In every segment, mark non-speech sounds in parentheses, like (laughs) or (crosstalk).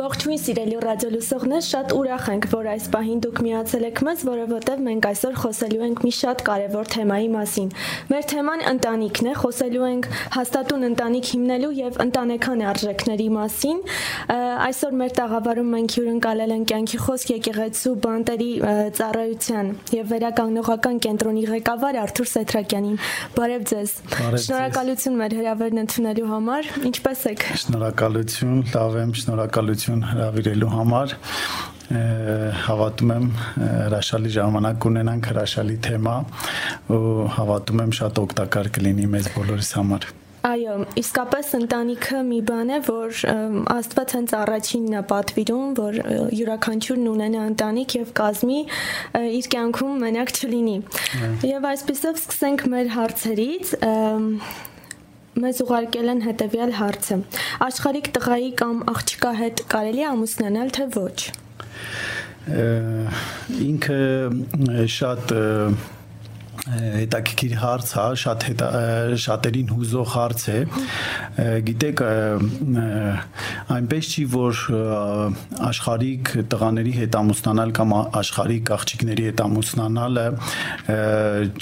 Ողջույն սիրելի ռադիոլուսողներ, շատ ուրախ ենք, որ այս պահին դուք միացել եք մեզ, որովհետև մենք այսօր խոսելու ենք մի շատ կարևոր թեմայի մասին։ Մեր թեման ընտանիքն է, խոսելու ենք հաստատուն ընտանիք հիմնելու եւ ընտանեկան արժեքների մասին։ Այսօր մեր տաղավարում մենք հյուրընկալել ենք կյանքի խոսք եկեղեցու բանտերի ծառայության եւ վերականգնողական կենտրոնի ղեկավար Արթուր Սեթրակյանին։ Բարև ձեզ։ Շնորհակալություն մեր հրավերն ընդունելու համար։ Ինչպե՞ս եք։ Շնորհակալություն, լավ եմ, շնորհակալություն հրավիրելու համար հավատում եմ հրաշալի ժամանակ ունենանք հրաշալի թեմա ու հավատում եմ շատ օգտակար կլինի մեզ բոլորիս համար Այո, իսկապես ընտանիքը մի բան է, որ Աստված հենց առաջինն է պատվիրում, որ յուրաքանչյուրն ունենա ընտանիք եւ կազմի իր կյանքում մենակ չլինի։ Եվ այսպեսով սկսենք մեր հարցերից մեզ ուղարկել են հետևյալ հարցը. Աշխարհիկ տղայի կամ աղջկա հետ կարելի ամուսնանալ թե ոչ։ Ինքը շատ հետաքրքիր հարց է, շատ հետա, շատերին հուզող հարց է։ Գիտեք, այնպես չի, որ աշխարհիկ տղաների հետ ամուսնանալ կամ աշխարհիկ աղջիկների հետ ամուսնանալը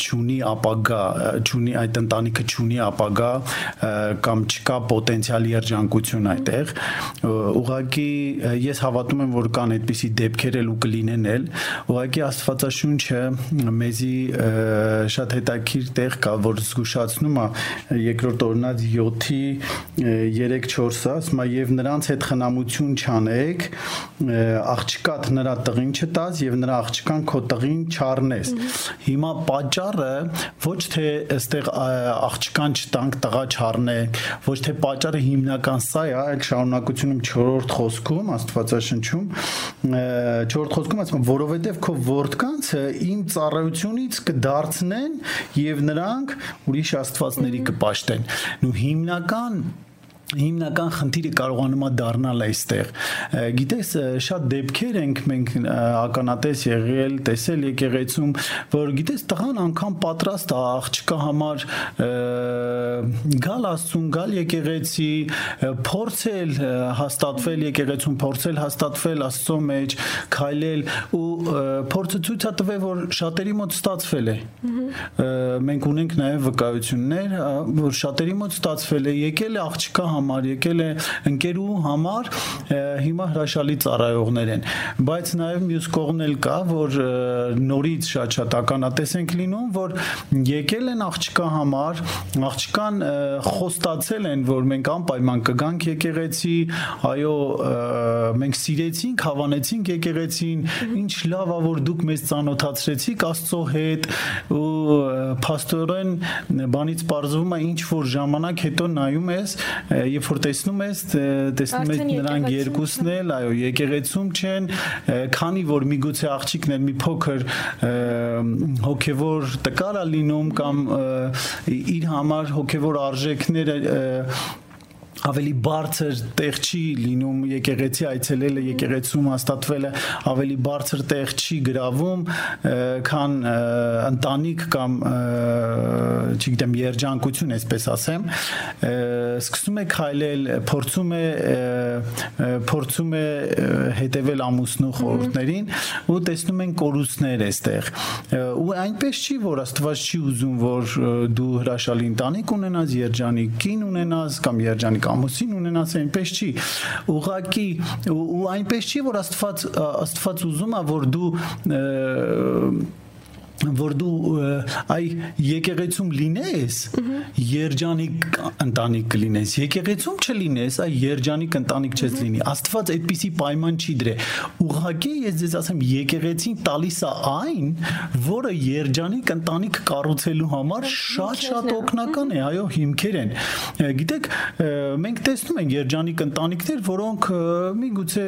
ճունի ապագա, ճունի այդ ընտանիքը ճունի ապագա կամ չկա պոտենցիալ երջանկություն այդտեղ։ Ուղղակի ես հավատում եմ, որ կան այդպիսի դեպքեր էլ ու կլինեն էլ։ Ուղղակի Աստվածաշունչը մեզի շատ հետաքրիր տեղ կա, որ զգուշացնում է երկրորդ օրնած 7-ի 3-4-ը, ասում է եւ նրանց հետ խնամություն չանեք, աղջկատ նրա տղին չտաս եւ նրա աղջկան քո տղին չառնես։ Հիմա պատճառը ոչ թե այստեղ աղջկան չտանք, տղա չառնենք, ոչ թե պատճառը հիմնական սա է, այլ շարունակությունում 4-րդ խոսքում Աստվածաշնչում 4-րդ խոսքում ասում որովհետեւ քո որդկանցը իմ ծառայությունից կդարձ կհասնեն եւ նրանք ուրիշ աստվածների կպաշտեն։ Նու հիմնական հիմնական խնդիրը կարողանում է դառնալ այստեղ։ Գիտես, շատ դեպքեր ենք մենք ականատես եղել, տեսել եկեղեցում, որ գիտես տղան անգամ պատրաստ է աղջկա համար գալ աստուն, գալ եկեղեցի, փորձել հաստատվել եկեղեցում, փորձել հաստատվել աստծո մեջ, քայլել ու փորձը ցույց է տվել, որ շատերի մոտ ստացվել է։ Մենք ունենք նաև վկայություններ, որ շատերի մոտ ստացվել է, եկել է աղջկա համար, եկել է ընկերու համար, հիմա հրաշալի ծառայողներ են, բայց նաև մյուս կողմն էլ կա, որ նորից շատ-շատ ականատես ենք լինում, որ եկել են աղջկա համար, աղջկան խոստացել են, որ մենք անպայման կգանք եկեղեցի, այո, մենք սիրեցինք, հավանեցինք եկեղեցին, ինչ լավ է, որ դուք մեզ ծանոթացրեցիք Աստծո հետ ու փաստորեն բանից բարձվում է ինչ որ ժամանակ հետո նայում ես երբ որ տեսնում ես, տեսնում ես նրանք երկուսն էլ, այո, եկեղեցում չեն, քանի որ միգուցե աղջիկն էլ մի փոքր հոգևոր տկար է լինում կամ իր համար հոգևոր արժեքները ավելի բարձր տեղ չի լինում եկեղեցի այցելելը եկեղեցում հաստատվելը ավելի բարձր տեղ չի գրավում քան ընտանիք կամ չգիտեմ երջանկություն այսպես ասեմ սկսում է քայլել փորձում է փորձում է հետևել ամուսնու խորհուրդներին ու տեսնում են կորուստներ այստեղ ու այնպես չի որ աստված չի ուզում որ դու հրաշալի ընտանիք ունենաս երջանիկ կին ունենաս կամ երջանիկ ամուսին ունենաս այնպես չի ուղակի ու այնպես չի որ աստված աստված ուզում է որ դու որ դու այ եկեղեցում լինես, երջանիկ ընտանիք կլինես, եկեղեցում չլինես, այ երջանիկ ընտանիք չես լինի։ Աստված այդպիսի պայման չի դրե։ Ուղղակի ես ձեզ ասեմ, եկեղեցին տալիս է այն, որը երջանիկ ընտանիք կառուցելու համար շատ-շատ օգնական է, այո, հիմքեր են։ Գիտեք, մենք տեսնում ենք երջանիկ ընտանիքներ, որոնք միգուցե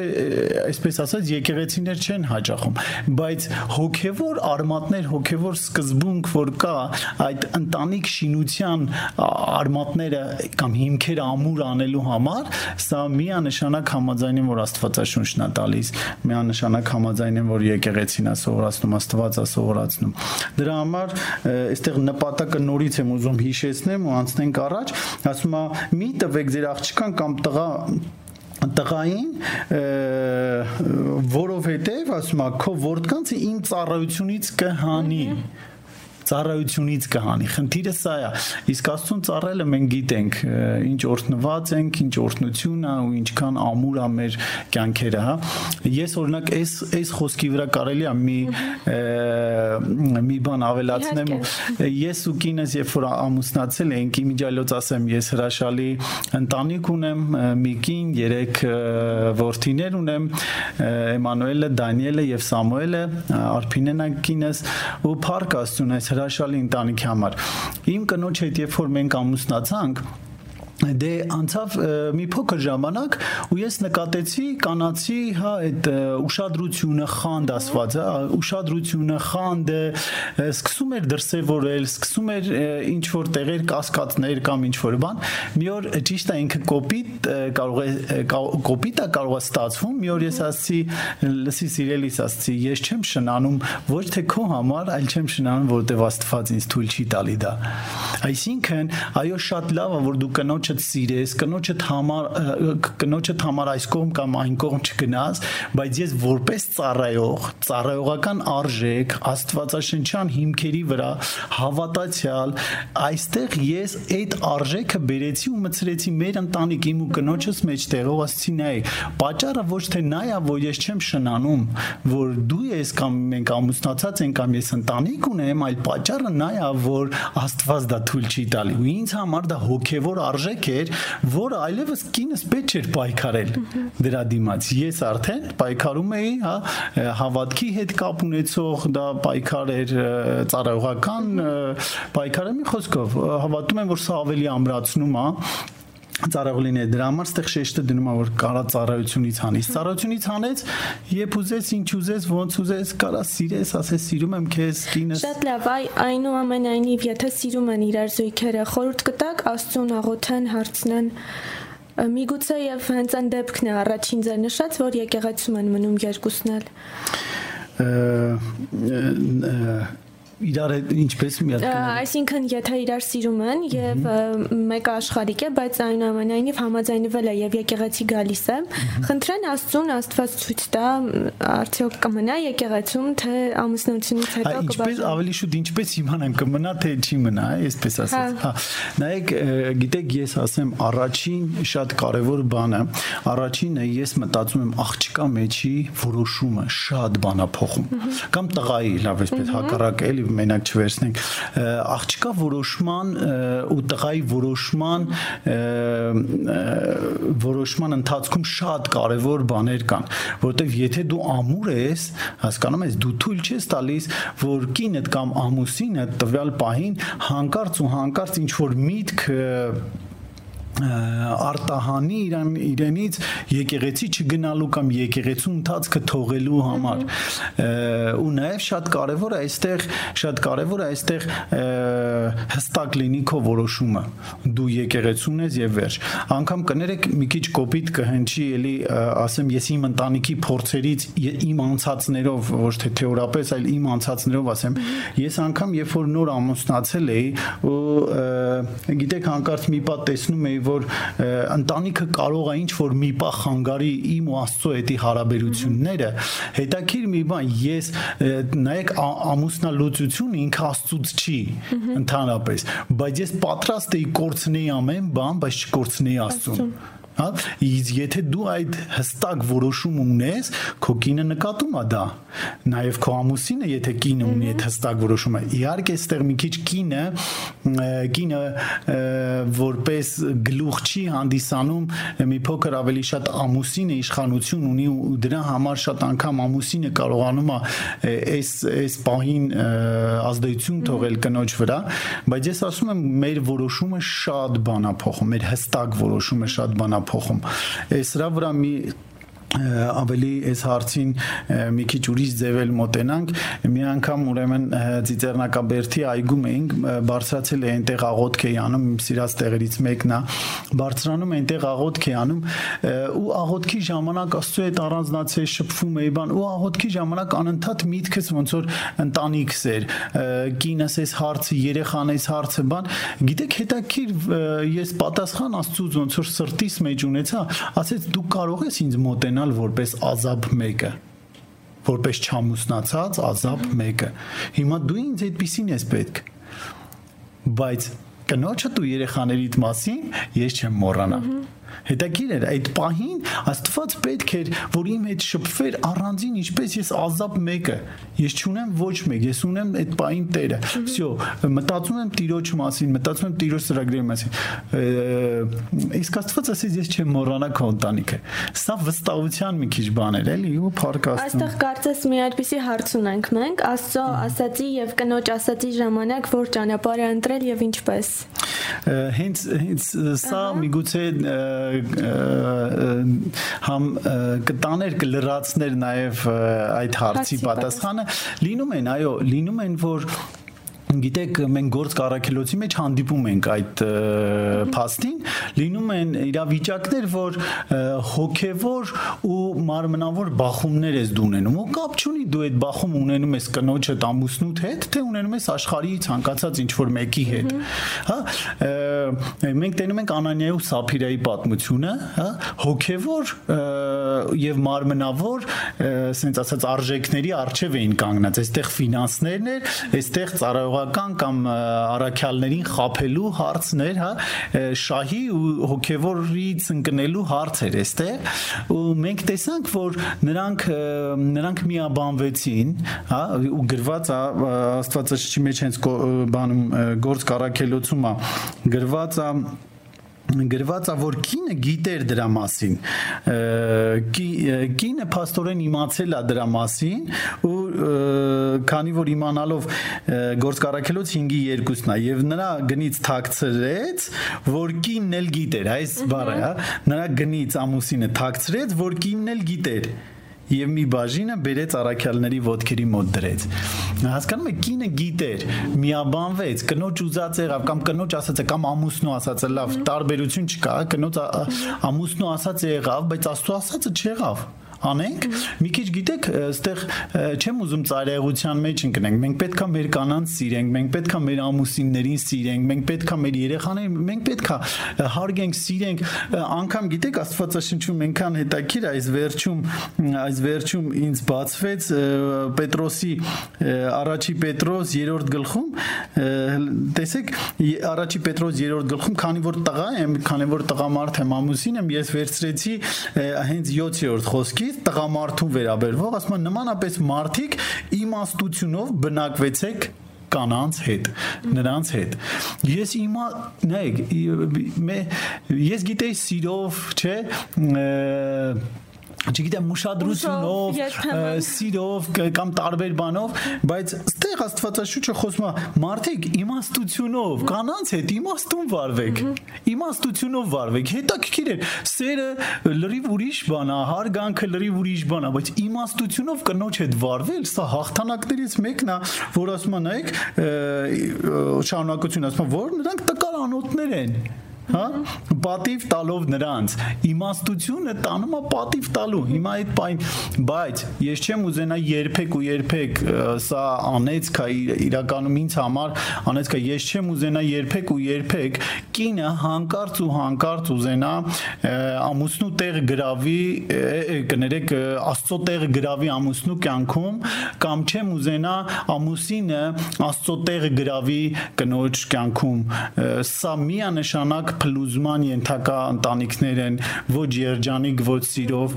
այսպես ասած եկեղեցիներ չեն հաճախում, բայց հոգևոր արմատներ հոգևոր սկզբունք, որ կա այդ ընտանիք շինության արմատները կամ հիմքերը ամուր անելու համար, սա միանշանակ համաձայն եմ, որ Աստվածաշունչն է տալիս, միանշանակ համաձայն եմ, որ եկեղեցին է սովորացնում, Աստված է սովորացնում։ Դրա համար այստեղ նպատակը նորից եմ ուզում հիշեցնեմ ու անցնենք առաջ, ասում է՝ մի տվեք ձեր աղջկան կամ տղա տղային որովհետև ասում է քո որդկանցը իմ ծառայությունից կհանի ծառայությունից կհանի։ Խնդիրը սա է։ Իսկ Աստծուն ծառայելը մենք գիտենք, ինչ օրհնված ենք, ինչ օրհնություն է ու ինչքան ամուր է մեր կյանքերը, հա։ Ես օրինակ այս այս խոսքի վրա կարելի է մի մի բան ավելացնեմ։ Ես ու կինս երբ որ ամուսնացել ենք, իմիջիալոց ասեմ, ես հրաշալի ընտանիք ունեմ, մի կին, երեք որդիներ ունեմ, Էմանուելը, Դանիելը եւ Սամուելը, Արփինեն անկինս ու Փարք Աստծուն այս հրաշալի ընտանիքի համար։ Իմ կնոջ հետ երբ որ մենք ամուսնացանք, դե անցավ մի փոքր ժամանակ ու ես նկատեցի կանացի հա այդ ուշադրությունը խանդ ասված հա ուշադրությունը խանդը սկսում էր դրսևորել սկսում էր ինչ որ տեղեր կասկածներ կամ ինչ որ բան մի օր ճիշտ է ինքը կոպիտ կարող է կոպիտա կարող է ստացվում մի օր ես ասացի լսի սիրելիս ասացի ես չեմ շնանում ոչ թե քո համար այլ չեմ շնանում որովհետև Աստված ինձ թույլ չի տալի դա այսինքն այո շատ լավ է որ դու կնոջ կնոջդ սիրես, կնոջդ համար կնոջդ համար այս կողմ կամ այն կողմ չգնաս, բայց ես որպես ծառայող, ծառայողական արժեք, աստվածաշնչյան հիմքերի վրա հավատացյալ, այստեղ ես այդ արժեքը բերեցի ու մցրեցի մեր ընտանիք իմ ու կնոջս մեջտեղով ասեցի նայ, պատճառը ոչ թե նա է, որ ես չեմ շնանում, որ դու ես կամ մենք ամուսնացած ենք կամ ես ընտանիք ունեմ, այլ պատճառը նա է, որ Աստված դա թույլ չի տալի։ Ու ինձ համար դա հոգևոր արժեք մեկք էր, որը այլևս կինս պետք չէր պայքարել դրա դիմաց։ Ես արդեն պայքարում էի, հա, հավատքի հետ կապ ունեցող դա պայքար էր ծառայողական պայքարը մի խոսքով հավատում եմ որ սա ավելի ամրացնում է ծառայող լինել դրա համար ստեղ շեշտը դնում է որ կարա ծառայությունից հանես ծառայությունից հանեց երբ ուզես ինչ ուզես ոնց ուզես կարա սիրես ասես սիրում եմ քեզ կինս շատ լավ այ այնուամենայնիվ եթե սիրում են իրար զույգերը խորհուրդ կտակ աստծուն աղոթեն հարցնեն միգուցե եւ հենց այն դեպքն է առաջին ձեր նշած որ եկեղեցում են մնում երկուսն էլ իրար հետ ինչպես միացնել։ Այսինքն, եթե իրար սիրում են եւ մեկը աշխարհիկ է, բայց այնուամենայնիվ համաձայնվել է եւ եկեղեցի գալիս է, խնդրեն Աստծուն Աստված ցույց տա արդյոք կմնա եկեղեցում, թե ամուսնությունից հետո կբաժանվի։ Ինչպես ավելի շուտ ինչպես իմանեմ կմնա թե չի մնա, այսպես ասած։ Հա, նայեք, գիտեք, ես ասեմ առաջին շատ կարևոր բանը, առաջինը ես մտածում եմ աղջկա մեջի որոշումը շատ բանա փոխում։ Կամ տղայի, լավ այսպես հակառակ էլի մենակ չվերցնենք աղջկա որոշման ու տղայի որոշման որոշման ընթացքում շատ կարևոր բաներ կան որովհետև եթե դու ամուր ես հասկանում ես դու թույլ չես տալիս որ կինդ կամ ամուսինը տվյալ պահին հանկարծ ու հանկարծ ինչ որ միտք արտահանի իրան իրենից եկեղեցի չգնալու կամ եկեղեցու ընթացքը թողելու համար ու նաև շատ կարևոր է այստեղ շատ կարևոր է այստեղ հստակ լինի քո որոշումը դու եկեղեցուն ես եւ վերջ անգամ կներեք մի քիչ կոպիտ կհնչի էլի ասեմ ես իմ ընտանիքի փորձերից իմ անցածներով ոչ թե թեորապես այլ իմ անցածներով ասեմ ես անգամ երբ որ նոր ամուսնացել էի ու գիտեք հանկարծ մի պատ տեսնում էի որ ընտանիքը կարող է ինչ որ մի պահ խանգարի իմ ու Աստծո հետի հարաբերությունները հետաքրիր մի բան ես նայեք ամուսնալուծությունը ինքը Աստծուց չի ընդհանրապես բայց ես պատրաստ էի կորցնեի ամեն բան բայց չկորցնեի Աստծուն հա եթե դու այդ հստակ որոշում ունես քո կինը նկատում է դա նաև քո ամուսինը եթե կինը ունի այդ հստակ որոշումը իհարկե այստեղ մի քիչ կինը կինը որպես գլուխ չի հանդիսանում մի փոքր ավելի շատ ամուսինը իշխանություն ունի ու դրա համար շատ անգամ ամուսինը կարողանում է այս այս պահին ազդեցություն թողել կնոջ վրա բայց ես ասում եմ մեր որոշումը շատ բանա փոխում մեր հստակ որոշումը շատ բանա փոխում։ Այս սրա վրա մի ավելի այս հարցին մի քիչ ուրիշ ձևել մոտենանք մի անգամ ուրեմն ծիծեռնակաբերդի այգում էինք բարձրացել այնտեղ աղոթք էի անում իմ սիրած տեղերից մեկն է բարձրանում այնտեղ աղոթք էի անում ու աղոթքի ժամանակ աստծո հետ առանձնացել շփվում էի բան ու աղոթքի ժամանակ անընդհատ միտքս ոնց որ ընտանիքս էր կինս էս հարցը երեխանես հարցը բան գիտեք հետաքրիր ես պատասխան աստծուց ոնց որ սրտիս մեջ ունեցա ասեց դու կարող ես ինձ մոտենալ ունենալ որպես ազապ մեկը որպես չամուսնացած ազապ մեկը հիմա դու ինձ այդպեսին ես պետք բայց կնոջը դու երեխաներիդ մասին ես չեմ մոռանա հետաքրքիր էր այդ պահին աստված պետք էր որ իմ հետ շփվեր առանձին ինչպես ես ազատ մեկը ես չունեմ ոչ մեկ ես ունեմ այդ պահին Տերը վсё մտածում եմ Տիրոջ մասին մտածում եմ Տիրոջ ծրագրի մասին իսկ աստված ասեց ես չեմ մոռանա քո ընտանիքը սա վստահության մի քիչ բան էր էլի ու փառք աստծո այստեղ կարծես մի այդպիսի հարց ունենք մենք. Աստծո ասացի եւ կնոջ ասացի ժամանակ որ ճանապարհը ընտրել եւ ինչպես հենց հենց սա միգուցե համ կտաներ կլրացներ նաև այդ հարցի պատասխանը լինում են այո լինում են որ գիտեք մենք գործ կարակելոցի մեջ հանդիպում ենք այդ փաստին լինում են իրավիճակներ որ հոգևոր ու մարմնավոր բախումներ ես դու ունենում ու կապ չունի դու այդ բախում ունենում ես կնոջդ ամուսնուդ հետ թե ունենում ես աշխարհի ցանկացած ինչ որ մեկի հետ հա մենք տենում ենք Անանիայի ու Սափիրայի պատմությունը հա հոգևոր եւ մարմնավոր ասենց ասած արժեքների արժեվ էին կանգնած այստեղ ֆինանսներն էր այստեղ ծառայող զինվորական կամ առաքյալներին խափելու հարցներ, հա, շահի ու հոգևորից ընկնելու հարցեր էստեղ ու մենք տեսանք, որ նրանք նրանք միաբանվեցին, հա, ու գրված է Աստվածաշնչի մեջ հենց բանում գործ կարակելոցում է գրված է գրված է որ կինը գիտեր դրա մասին կինը փաստորեն իմացել է դրա մասին ու քանի որ իմանալով գործ կարակելոց 5-ի 2-ն է եւ նրա գնից թաքցրեց որ կինն էլ գիտեր այս բառը հա նրա գնից ամուսինը թաքցրեց որ կինն էլ գիտեր եւ մի բաժինը բերեց առաքյալների ոդքերի մոտ դրեց հասկանում եք կինը գիտեր միաբանվեց կնոջ ուզած եղավ կամ կնոջ ասած է կամ ամուսնու ասած է լավ տարբերություն չկա կնոջ ամուսնու ասած եղավ բայց աստծո ասածը չեղավ անենք մի քիչ գիտեք այստեղ չեմ ուզում ծայրահեղության մեջ ընկնենք մենք պետքա մեր կանանց սիրենք մենք պետքա մեր ամուսիններին սիրենք մենք պետքա մեր երեխաներին մենք պետքա հարգենք սիրենք անգամ գիտեք աստվածաշնչում այնքան հետաքրիր այս վերջում այս վերջում ինձ բացվեց Պետրոսի առաջի Պետրոս 3-րդ գլխում տեսեք առաջի Պետրոս 3-րդ գլխում քանի որ տղա եմ քանի որ տղամարդ եմ ամուսին եմ ես վերցրեցի հենց 7-րդ խոսքի մարդիկ տղամարդուն վերաբերվող ասում են նմանապես մարդիկ իմաստությունով բնակվեցեք կանանց հետ նրանց հետ ես իմա նայեք ես գիտեի սիրով չէ չգիտեմ ուշադրությունով, սիրով կամ տարբեր բանով, բայց ստեղ Աստվածաշուչը խոսում է մարդիկ իմաստությունով, կանանց հետ իմաստուն վարվեք։ Իմաստությունով վարվեք։ Հետաքրքիր է, սերը լրիվ ուրիշ բան է, հարգանքը լրիվ ուրիշ բան է, բայց իմաստությունով կնոջ հետ վարվել, սա հաղթանակներից մեկն է, որ ասում է նայեք, շարունակություն ասում որ նրանք տկար անոթներ են հա? Պատիվ տալով նրանց իմաստությունը տանում է պատիվ տալու հիմա այդ պայն բայց ես չեմ ուզենա երբեք ու երբեք սա անեցքա իրականում ինձ համար անեցքա ես չեմ ուզենա երբեք ու երբեք կինը հանկարծ ու հանկարծ ուզենա ամուսնու տեղ գրավի կներեք աստծո տեղ գրավի ամուսնու կյանքում կամ չեմ ուզենա ամուսինը աստծո տեղ գրավի կնոջ կյանքում սա միանշանակ փլուզման ենթակա ընտանիքներ են ոչ երջանիկ ոչ սիրով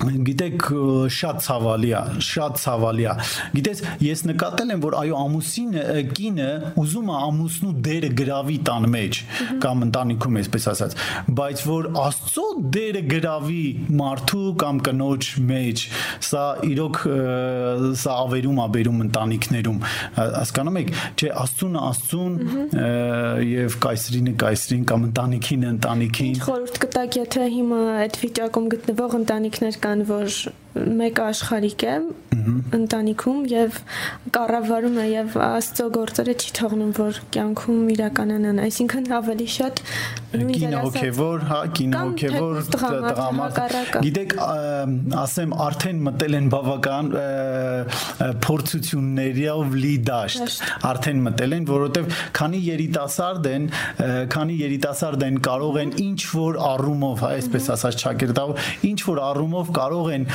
գիտեք շատ ցավալի է, շատ ցավալի է։ Գիտես, ես նկատել եմ, որ այո ամուսինը կինը ուզում է ամուսնու դերը գրավի տան մեջ կամ ընտանիքում այսպես ասած, բայց որ Աստծո դերը գրավի մարդու կամ կնոջ մեջ, սա իրոք սա ավերում ա բերում ընտանիքներում։ Հասկանում եք, չէ, Աստծունը Աստծուն եւ կայսրինը կայսրին կամ ընտանիքին ընտանիքին։ Ինչ խորհուրդ կտակ, եթե հիմա այդ վիճակում գտնվող ընտանիքներ կան կան, որ մեկը աշխարհիկ է ընտանիքում եւ կառավարում է եւ Աստծո գործերը չի թողնում որ կյանքում իրականանան այսինքն ավելի շատ կինը հոգեվոր հա կինը հոգեվոր տղամարդ գիտեք ասեմ արդեն մտել են բավական փորձություններով լի դաշտ արդեն մտել են որովհետեւ քանի երիտասարդ են քանի երիտասարդ են կարող են ինչ որ առումով հա այսպես ասած ճակերտավ ինչ որ առումով կարող են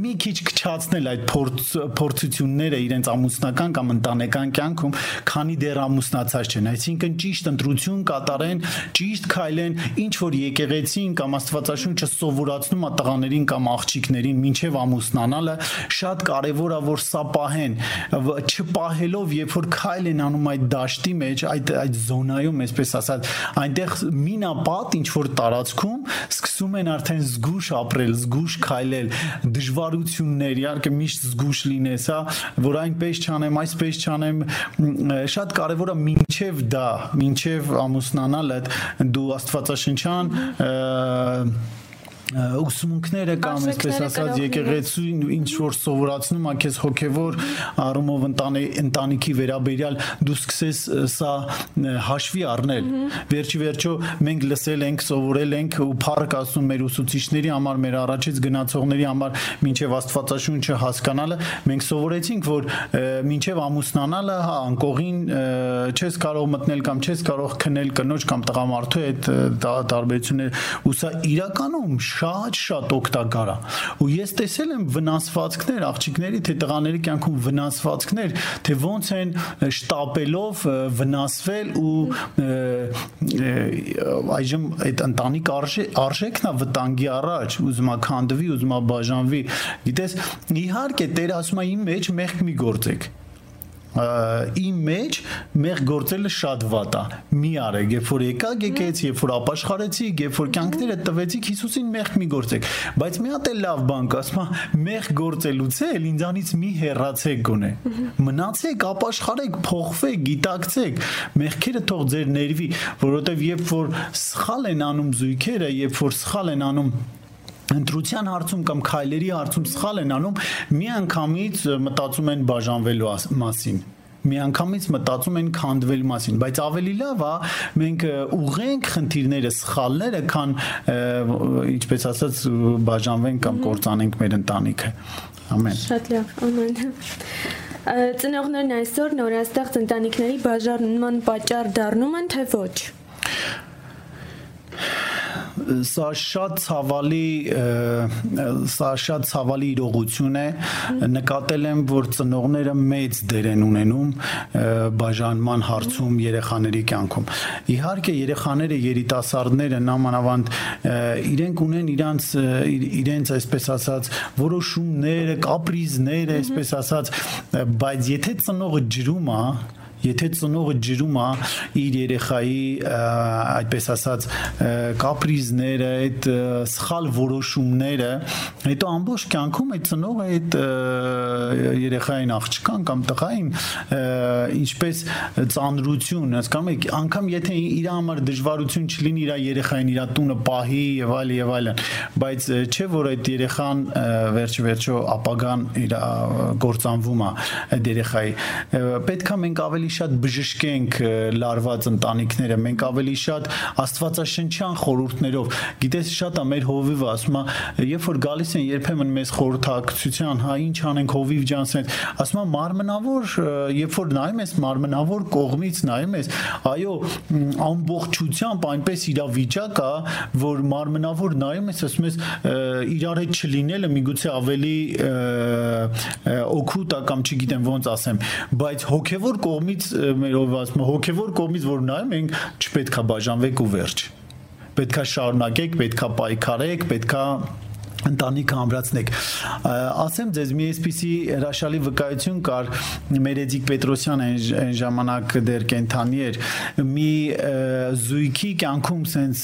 մի քիչ քչացնել այդ փորձ փորձությունները իրենց ամուսնական կամ ընտանեկան կյանքում, քանի դեռ ամուսնացած չեն։ Այսինքն ճիշտ ընտրություն կատարեն, ճիշտ քայլեն, ինչ որ եկեղեցին կամ Աստվածաշունչը սովորացնում է տղաներին կամ աղջիկներին մինչև ամուսնանալը, շատ կարևոր է որ սա պահեն, չպահելով, երբ որ քայլ են անում այդ դաշտի մեջ, այդ այդ զոնայում, այսպես ասած, այնտեղ մինապատ ինչ որ տարածքում սկսում են արդեն զգուշ ապրել, զգուշ քայլել, դժվարություններ, իհարկե միշտ զգուշ լինես, հա, որ այնպես չանեմ, այսպես չանեմ, շատ կարևորը մինչև դա, մինչև ամուսնանալը դու Աստվածաշնչյան ուսմունքները կամ այսպես ասած եկեղեցին ինչ որ սովորացնում է քեզ հոգևոր առումով ընտանի ընտանիքի վերաբերյալ դու սկսես սա հաշվի առնել վերջի վերջո մենք լսել ենք սովորել ենք ու փառք ասում մեր ուսուցիչների համար մեր առաջից գնացողների համար մինչև աստվածաշունչը հասկանալը մենք սովորեցինք որ մինչև ամուսնանալը հա անկողին չես կարող մտնել կամ չես կարող քնել կնոջ կամ տղամարդու հետ տարբերություններ ու սա իրականում շատ-շատ օգտակար է։ Ու ես տեսել եմ վնասվածքներ աղջիկների, թե տղաների կյանքում վնասվածքներ, թե ոնց են շտապելով վնասվել ու այժմ այդ ընտանիք արժե արժեքն է վտանգի առաջ, ուզում է քանդվի, ուզում է բաժանվի։ Գիտես, իհարկե Տեր ասում է իմ մեջ մեղք մի գործեք իմ մեջ մեր գործելը շատ վատ է։ Մի արեք, երբ որ եկաք եկեց, երբ որ ապաշխարեցիք, երբ որ կյանքները տվեցիք Հիսուսին մեղ մի գործեք։ Բայց մի հատ էլ լավ բան կա, ասма մեղ գործելուց էլ ինձանից մի հեռացեք գոնե։ Մնացեք, ապաշխարեք, փոխվեք, գիտակցեք։ Մեղքերը թող ձեր ներվի, որովհետև երբ որ սխալ են անում զույգերը, երբ որ սխալ են անում ընտրության հարցում կամ քայլերի հարցում սխալ են անում, մի անգամից մտածում են բաժանվելու մասին միանգամից մտածում են քանդվել մասին, բայց ավելի լավ է մենք ուղենք խնդիրները, սխալները, քան ինչպես ասած բաժանվենք կամ կործանենք մեր ընտանիքը։ Ամեն։ Շատ լավ, ամեն։ Ծնողներն այսօր նորաստեղծ ընտանիքների բաժանման պատճառ դառնում են թե ոչ սա շատ ցավալի սա շատ ցավալի իրողություն է նկատել եմ որ ծնողները մեծ դեր են ունենում բաժանման հարցում երեխաների կյանքում իհարկե երեխաները երիտասարդները նամանավանդ իրենք ունեն իրանց իրենց այսպես ասած որոշումները կապրիզները այսպես ասած բայց եթե ծնողը ջրում է Եթե ծնողը ջրում է իր երեխայի այդպես ասած կապրիզները, այդ սխալ որոշումները, հետո ամբողջ կյանքում այդ ծնողը այդ երեխային աղջկան կամ տղային ինչպես ծանրություն, հասկանում եք, անգամ եթե իր համար դժվարություն չլինի իր երեխային իր տունը պահի եւ այլ եւ այլն, բայց չէ որ այդ երեխան վերջ վերջո ապագան իր գործանվում է այդ երեխայի պետքա մենք ավելի շատ բժշկենք լարված ընտանիքները, մենք ավելի շատ աստվածաշնչյան խորհուրդներով։ Գիտես, շատ է մեր հովիվը ասում է, երբ որ գալիս են երբեմն մեզ խորհրդակցության, հա ինչ անենք հովիվ ջանսեն, ասում է մարմնավոր, երբ որ նայում ես մարմնավոր կողմից նայում ես, այո, ամբողջությամբ այնպես իրավիճակ է, որ մարմնավոր նայում ես, ասում ես իրար հետ չլինելը միգուցե ավելի օգուտ է կամ չգիտեմ ոնց ասեմ, բայց հոգևոր կողմից կողմից մեր ով ասում հոգևոր կողմից որ նայում ենք չպետքա բաժանվեք ու վերջ պետքա շարունակեք պետքա պայքարեք պետքա ընտանիքը ամրացնեք ասեմ ձեզ մի էսպիսի հրաշալի վկայություն կար Մերեդիկ Պետրոսյան այն ժամանակ դեր կենթանի էր մի զույգի կյանքում սենց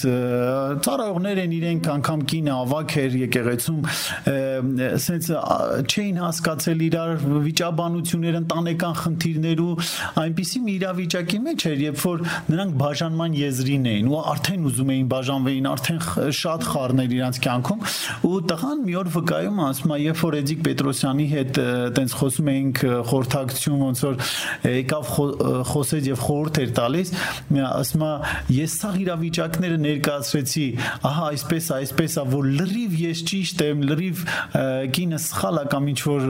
ծառայողներ են իրենք անգամ կինը ավակ էր եկեղեցում սենց չէին հասկացել իրար վիճաբանություններ ընտանեկան խնդիրներ ու այնպիսի մի իրավիճակի մեջ էր երբ որ նրանք բաժանման եզրին էին ու արդեն ուզում էին բաժանվեին արդեն շատ խառներ իրանց կյանքում ու տղան մի օր վկայում ասում է երբ որ Էդիկ Պետրոսյանի հետ տենց խոսում էինք խորհրդակցություն ոնց որ եկավ խոսեց եւ խորհուրդ էր տալիս ասում է ես սա իրավիճակները ներկայացրեցի ահա այսպես այսպես է որ լրիվ ես ճիշտ եմ լրիվ կինը սխալ է կամ ինչ որ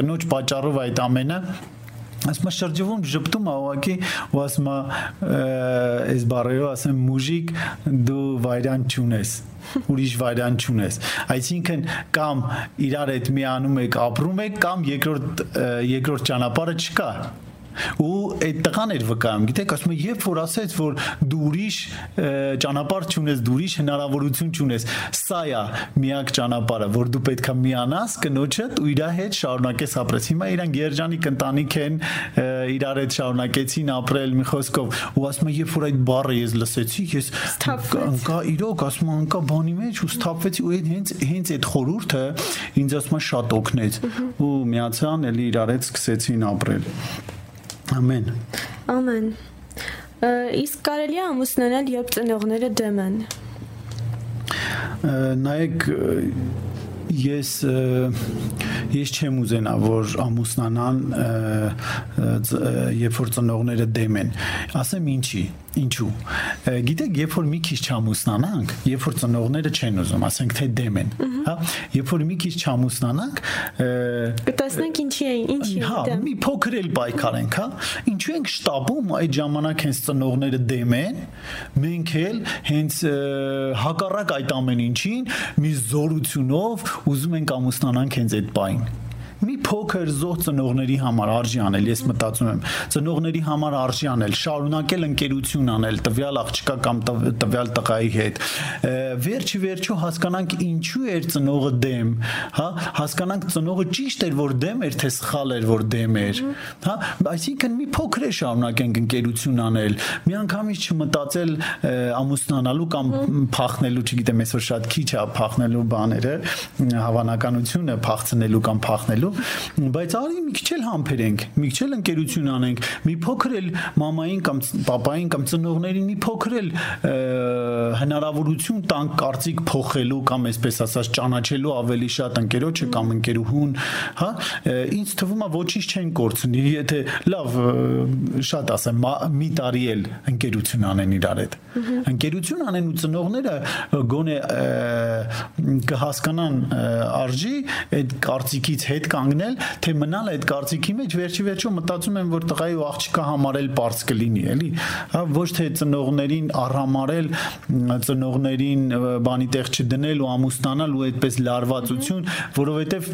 կնոջ պատճառով այդ ամենը ասում շրջվում ճպտում ավակի ու ասում այս բարերով ասեմ մուժիկ դու վայրան չունես ուրիշ վարիանտ չունես այսինքն կամ իրար հետ միանում եք ապրում եք կամ երկրորդ երկրորդ ճանապարհը չկա ու այդ տղան էր վկայում գիտեք ասում է երբ որ ասեց որ դու ուրիշ ճանապարհ չունես դու ուրիշ հնարավորություն չունես սա է միակ ճանապարհը որ դու պետքա միանաս կնոջդ ու իր հետ շարունակես ապրես հիմա իրանք երջանիկ ընտանիք են իրար հետ շարունակեցին ապրել մի խոսքով ու ասում է երբ որ այդ բառը ես լսեցի ես անկա իրոք ասում անկա բանի մեջ ու սթափվեցի ու այդ հենց հենց այդ խորուրդը ինձ ասում է շատ օգնեց ու միացան էլի իրար հետ սկսեցին ապրել Ամեն։ Ամեն։ Իսկ կարելի է ամուսնանալ, երբ ծնողները դեմ են։ Նայեք ես ես չեմ ուզենա որ ամուսնանան երբ որ ծնողները դեմ են ասեմ ինչի ինչու գիտեք երբ որ մի քիչ չամուսնանանք երբ որ ծնողները չեն ուզում ասենք թե դեմ են հա երբ որ մի քիչ չամուսնանանք կտեսնենք ինչի է ինչի հա մի փոքր էլ պայքար ենք հա ինչու ենք շտաբում այդ ժամանակ հենց ծնողները դեմ են մենք էլ հենց հակառակ այդ ամեն ինչին մի զորությունով ուզում ենք ամուսնանանք հենց այդ պայն մի փոքր զոհ ծնողների համար արժի անել, ես մտածում եմ, ծնողների համար արժի անել, շարունակել ընկերություն անել տվյալ աղջկա կամ տվյալ տղայի հետ։ Վերջի վերջո հասկանանք ինչու էր ծնողը դեմ, հա, հասկանանք ծնողը ճիշտ էր, որ դեմ էր, թե սխալ էր, որ դեմ էր, հա, այսինքն մի փոքր է շարունակենք ընկերություն անել, մի անգամից չմտածել ամուսնանալու կամ փախնելու, չգիտեմ, այսօր շատ քիչ է փախնելու բաները, հավանականությունը փախցնելու կամ փախնելու լինելու, բայց արի մի քիչ էլ համբերենք, մի քիչ էլ ընկերություն անենք, մի փոքր էլ մամային կամ papayin կամ ծնողներին մի փոքր էլ հնարավորություն տանք կարծիք փոխելու կամ այսպես ասած ճանաչելու ավելի շատ ընկերոջը կամ ընկերուհուն, հա, ինձ թվում է ոչինչ չեն կորցնի, եթե լավ շատ ասեմ, մի տարի էլ ընկերություն անեն իրար հետ։ Ընկերություն անեն ու ծնողները գոնե կհասկանան արժի այդ կարծիքից հետ կանգնել, թե մնալ այդ կարծիքի մեջ, վերջի վերջո մտածում եմ, որ տղայի ու աղջկա համարել པարզ կլինի, էլի։ Հա ոչ թե ծնողներին առհամարել, ծնողներին բանի տեղ չդնել ու ամուսնանալ ու այդպես լարվածություն, որովհետև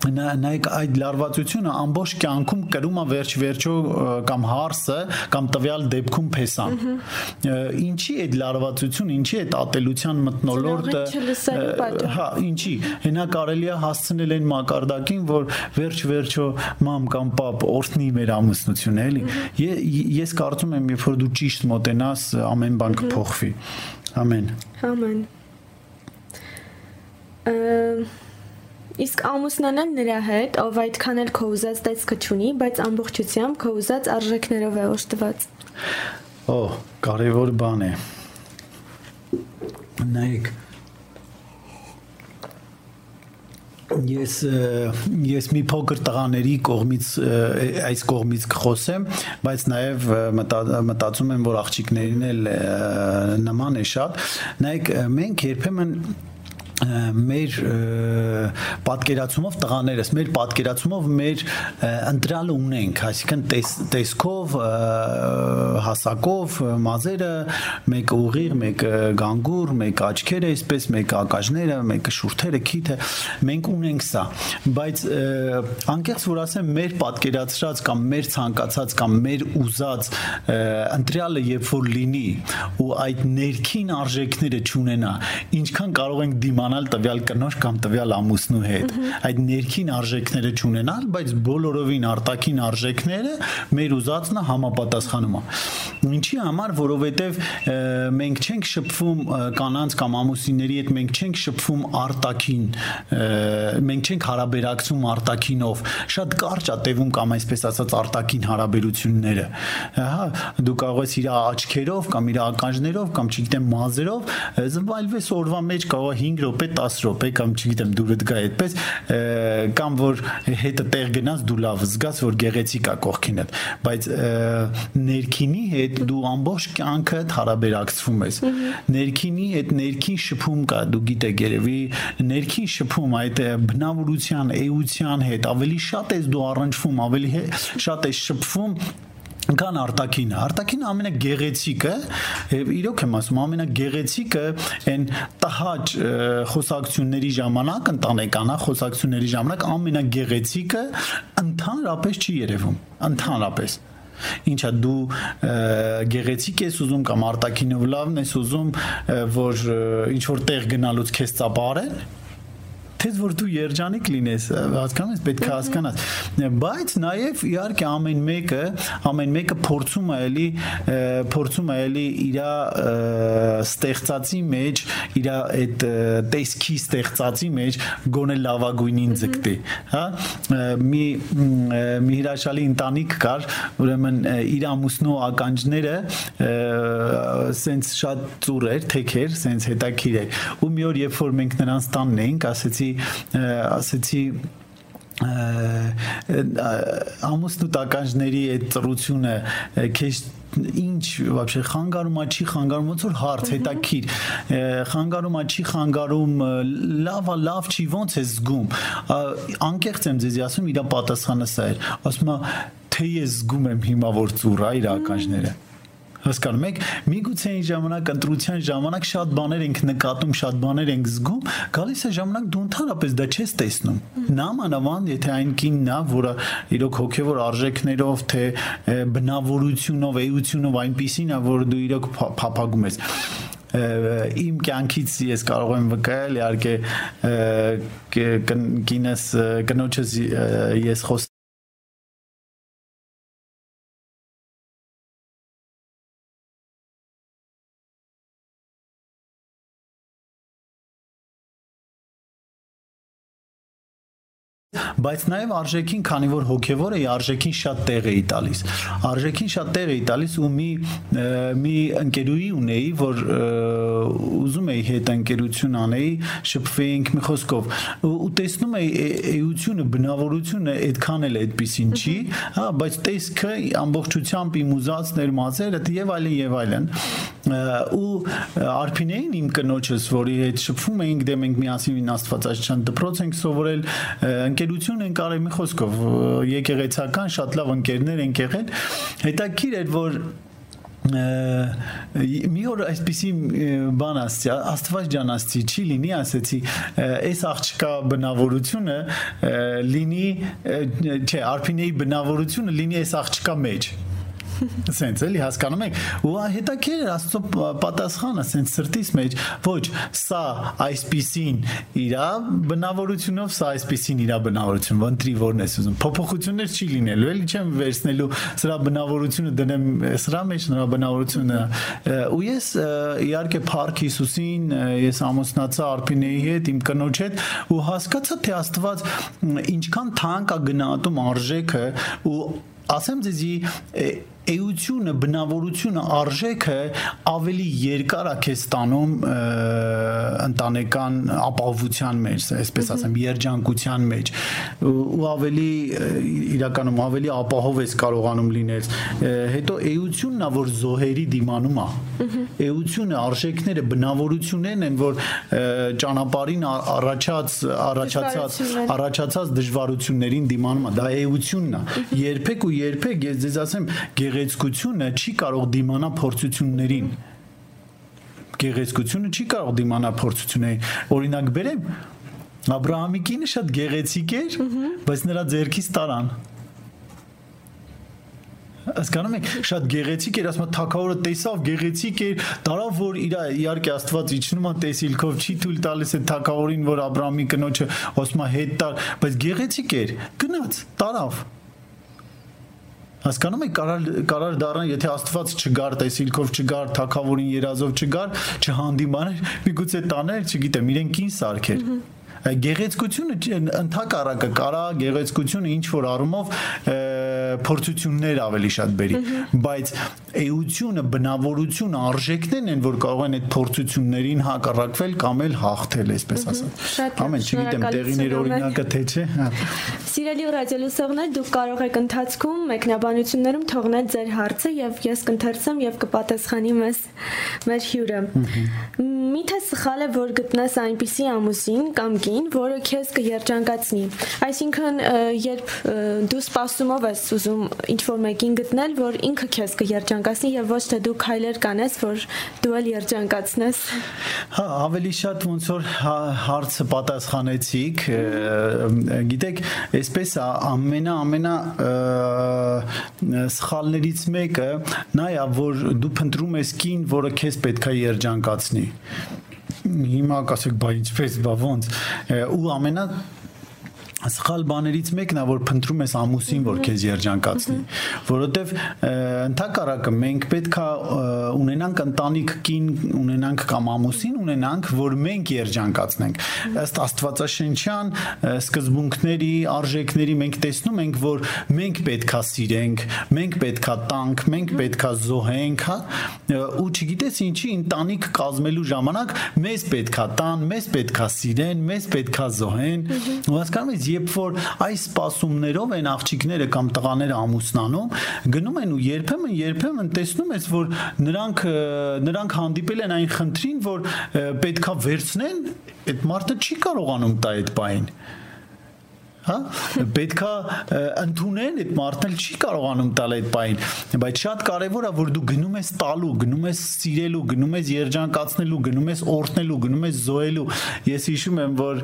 նայեք այդ լարվածությունը ամբողջ կյանքում կրում է վերջ վերջո կամ հարսը կամ տվյալ դեպքում փեսան ինչի այդ լարվածություն ինչի այդ ատելության մտնոլորտը հա ինչի հենա կարելի է հասցնել այն մակարդակին որ վերջ վերջո մամ կամ պապ օրհնի մեր ամուսնությունը էլի ես կարծում եմ երբ որ դու ճիշտ մոտենաս ամեն բան կփոխվի ամեն ամեն Իսկ ամուսնանալ նրա հետ, ով այդքան էլ քո ուզած տեսքը չունի, բայց ամբողջությամբ քո ուզած արժեքներով է օժտված։ Օ, կարևոր բան է։ Նայեք, ես ես մի փոքր տղաների կողմից այս կողմից կխոսեմ, բայց նաև մտածում եմ, որ աղջիկներին էլ նման է շատ։ Նայեք, մենք երբեմն մեր պատկերացումով տղաներս մեր պատկերացումով մեր ընտրալը ունենք, այսինքն տեսքով, հասակով, մազերը, մեկը ուղիղ, մեկը գանգուր, մեկը աչքերը, այսպես մեկը ակաժները, մեկը շուրթերը, քիթը, մենք ունենք սա, բայց անկեղծ որ ասեմ, մեր պատկերացրած կամ մեր ցանկացած կամ մեր ուզած ընտրալը երբ որ լինի ու այդ ներքին արժեքները չունենա, ինչքան կարող ենք դիմանալ ունենալ տվյալ կնոջ կամ տվյալ ամուսնու հետ այդ ներքին արժեքները չունենալ բայց բոլորովին արտաքին արժեքները մեր ուզածնը համապատասխանում է ինչի համար որովհետև մենք չենք շփվում կանանց կամ ամուսինների հետ մենք չենք շփվում արտաքին մենք չենք հարաբերակցում արտաքինով շատ կարճ է տևում կամ այսպես ասած արտաքին հարաբերությունները հա դու կարող ես իր աչքերով կամ իր ականջներով կամ չգիտեմ մազերով զվայլվես օրվա մեջ կարող 5 րոպե 10 րոպե կամ չգիտեմ դուրդ գա այդպես կամ որ հետը տեղ գնաս դու լավ զգաս որ գեղեցիկ է կողքինդ բայց ներքինի հետ դու ամբողջ կյանքդ հարաբերակցվում ես ներքինի հետ ներքին շփում կա դու գիտեք երևի ներքին շփում այդ բնավորության էության հետ ավելի շատ ես դու առնչվում ավելի շատ ես շփվում կան արտակինը արտակինը ամենագեղեցիկը իրոք եմ ասում ամենագեղեցիկը այն տհաճ խոսակցությունների ժամանակ ընտանեկանա խոսակցությունների ժամանակ ամենագեղեցիկը ընդհանրապես չի երևում ընդհանրապես ինչա դու գեղեցիկ ես ուզում կամ արտակինով լավն ես ուզում որ ինչ որ տեղ գնալուց քեզ ծապարեն թեզ որ դու երջանիկ լինես, հասկանում ես, պետք է հասկանաս։ Բայց նաև իհարկե ամեն մեկը, ամեն մեկը փորձում է էլի փորձում է էլի իր ստեղծածի մեջ, իր այդ տեսքի ստեղծածի մեջ գոնե լավագույնին ձգտի, հա։ Մի մի հրաշալի ընտանիք կար, ուրեմն իր ամուսնու ականջները սենց շատ ծուր էր, թեքեր, սենց հետաքրիր էր։ Ու մի օր երբ որ մենք նրանց տանն էինք, ասեցի ասեցի ամուսնու տականջների այդ ծրությունը քեզ ինչ вообще խանգարում է չի խանգարում ոնց որ հարց հետաքրիր խանգարում է չի խանգարում լավա լավ չի ոնց է զգում անկեղծ եմ ձեզի ասում իր պատասխանը սա էր ասում է թե ես զգում եմ հիմա որ ծուր է իր ականջները հասկանում եք միգուցե այն ժամանակ ընտրության ժամանակ շատ բաներ ենք նկատում շատ բաներ ենք զգում գալիս է ժամանակ դու ընդհանրապես դա չես տեսնում նամանավանդ եթե այն կինն է որը իրոք հոգևոր արժեքներով թե բնավորությունով էությունով այնպիսին է որ դու իրոք փափագում ես իմ կյանքից ես կարող եմ վկայել իհարկե կինս կնոջս ես խոս բայց նաև արժեքին, քանի որ հոգևոր էի, արժեքին շատ տեղ էի տալիս։ Արժեքին շատ տեղ էի տալիս ու մի մի ընկերուհի ունեի, որ ուզում էի հետ ընկերություն անեի, շփվեինք մի խոսքով ու տեսնում էի էությունը, բնավորությունը այդքան էլ այդպեսին չի, հա, բայց տեսքը ամբողջությամբ իմ ուզածներ, մազերը եւ այլն եւ այլն ու արփինեին իմ կնոջս, որի հետ շփվում էինք, դե մենք միասին Աստվածաշնչյան դպրոց ենք սովորել, ընկերություն ենք արել մի խոսքով, եկեղեցական շատ լավ ընկերներ ենք եղել։ Հետաքրիր էր, որ մի օր այսպեսի բան ասցի աստված ջան ասցի չի լինի ասեցի այս աղջկա բնավորությունը լինի չէ արփինեի բնավորությունը լինի այս աղջկա մեջ Սենց էլի հասկանում եք։ Ու հետաքրիր աստծո պատասխանը սենց սրտից մեջ, ոչ, սա այսպիսին իրա բնավորությունով, սա այսպիսին իրա բնավորություն, ոնտրի որն ես ուզում։ Փոփոխություններ չի լինելու, էլի չեմ վերցնելու սրա բնավորությունը դնեմ սրա մեջ նրա բնավորությունը։ Ու ես իհարկե Փարք Հիսուսին ես ամուսնացա Արփինեի հետ, իմ կնոջ հետ ու հասկացա թե Աստված ինչքան թանկ է գնահատում արժեքը ու ասեմ ձեզի էությունը, բնավորությունը, արժեքը ավելի երկար է քեզ տանում ընտանեկան ապահովության մեջ, այսպես ասեմ, երջանկության մեջ ու ավելի իրականում ավելի ապահով ես կարողանում լինել։ Հետո էությունն է, որ զոհերի դիմանում է։ Էությունը, արժեքները, բնավորություններն են, որ ճանապարհին առաջած առաջացած առաջացած դժվարություններին դիմանում է։ Դա էությունն է։ Երբեք ու երբեք ես ձեզ ասեմ, գեղեցկությունը չի կարող դիմանա փորձություններին գեղեցկությունը չի կարող դիմանա փորձություններին օրինակ բերեմ Աբ รา համի կինը շատ գեղեցիկ էր բայց նրա ձերքից տարան հասկանում եք շատ գեղեցիկ էր ասում թակավորը տեսավ գեղեցիկ էր տարավ որ իր իհարկե Աստված իջնում է տեսիլքով չի թույլ տալիս այդ թակավորին որ Աբրահամի կնոջը ասում է հետ տար բայց գեղեցիկ էր գնաց տարավ Հասկանում եք կարար կարար դառնա եթե Աստված չգար տեսիլքով չգար թակավորին երազով չգար չհանդիմաներ միգուցե տաներ չգիտեմ իրեն կին սարքեր գեղեցկությունը ընդհակառակը կարա գեղեցկությունը ինչ որ առումով փորձություններ ավելի շատ բերի բայց էությունը բնավորությունը արժեքներն են որ կարող են այդ փորձություններին հակառակվել կամ էլ հաղթել այսպես ասած ամեն չգիտեմ տեղիներ օրինակը թե չէ հա Սիրելի ռադիոլուսողներ դուք կարող եք ընթացքում մեկնաբանություններում թողնել ձեր հարցը եւ ես կընթերցեմ եւ կպատասխանի մեզ մեր հյուրը Միթե սխալ է որ գտնես այնպիսի ամուսին կամ կին, որը քեզ կերջանկացնի։ Այսինքն, երբ դու սպասումով ես ուզում ինչ-որ մեկին գտնել, որ ինքը քեզ կերջանկացնի եւ ոչ թե դու քայլեր կանես, որ դու էլ երջանկացնես։ Հա, ավելի շատ ոնց որ հա, հարցը պատասխանեցիք, գիտեք, այսպես ամենա ամենա սխալներից մեկը նա է, որ դու փնտրում ես կին, որը քեզ պետքա երջանկացնի հիմա կասեք բա ինչպես բա ոնց ու ամենա սխալ բաներից մեկն է որ փնտրում ես ամուսին որ քեզ երջանկացնի որովհետև ընդհակառակը մենք պետքա ունենանք ընտանիք կին ունենանք կամ ամուսին ունենանք որ մենք երջանկացնենք ըստ աստվածաշնչյան սկզբունքների արժեքների մենք տեսնում ենք որ մենք պետքա սիրենք մենք պետքա տանք մենք պետքա զոհենք հա ու չգիտես ինչի ընտանիք կազմելու ժամանակ մեզ պետքա տան մեզ պետքա սիրեն մեզ պետքա զոհեն ու հասկանում ես երբ որ այս սպասումներով են աղջիկները կամ տղաները ամուսնանում, գնում են ու երբեմն երբեմն տեսնում ես, որ նրանք նրանք հանդիպել են այն խնդրին, որ պետքա վերցնեն, այդ մարդը չի կարողանում տա այդ բային հա? Պետքա ընդունեն այդ մարդն չի կարողանում տալ այդ բային բայց շատ կարևոր է որ դու գնում ես տալու գնում ես սիրելու գնում ես երջանկացնելու գնում ես օրհնելու գնում ես զոհելու ես հիշում եմ որ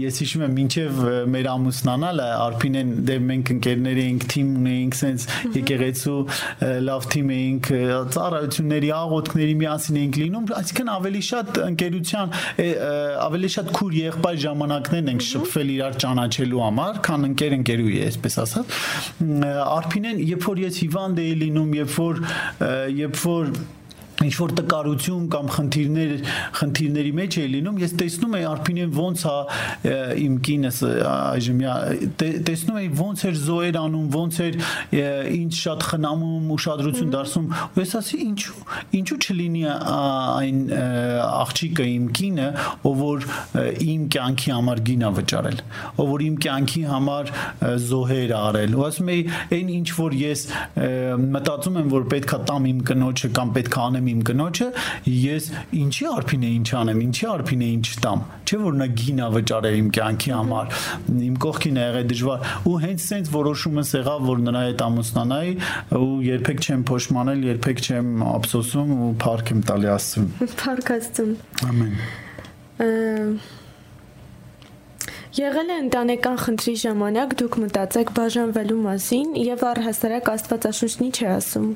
ես հիշում եմ մինչև մեր ամուսնանալը արփինեն դե մենք ընկերներ էինք թիմ ունեինք սենց եկեղեցու լավ թիմ էինք ծառայությունների աղոթքների միասին էինք լինում այսինքն ավելի շատ ընկերության ավելի շատ քուր եղբայր ժամանակներն ենք շփվել իրար ճանաչելու համար, քան ընկեր ընկերուի այսպես ասած։ Արփինեն, երբ որ ես հիվանդ էի լինում, երբ որ երբ որ ինչ որ տկարություն կամ խնդիրներ խնդիրների մեջ է լինում ես տեսնում եմ արփինեն ոնց է իմ կինս այժմ տեսնում եմ ոնց էր զոհեր անում ոնց էր ինչ շատ խնամում ուշադրություն դարձնում ու ես ասի ինչու ինչու չլինի այն աղջիկը իմ կինը ով որ իմ կյանքի համար գինա վճարել ով որ իմ կյանքի համար զոհեր արել ու ասում եմ այն ինչ որ ես մտածում եմ որ պետքա տամ իմ կնոջը կամ պետքա անեմ իմ կնոջը, ես ինչի արփին է ինչ անեմ, ինչի արփին է ինչ տամ, չէ որ նա գինա վճարել իմ կյանքի համար, իմ կողքին է եղել դժվար ու հենց սենց որոշումս եղավ, որ նրա հետ ամուսնանայի ու երբեք չեմ փոշմանել, երբեք չեմ ափսոսում ու փառք եմ տալի Աստծուն։ Փառք Աստծուն։ Ամեն։ Եղել է ընտանեկան խնդրի ժամանակ դուք մտածեք բաժանվելու մասին եւ առհասարակ Աստվածաշունչն ինչ է ասում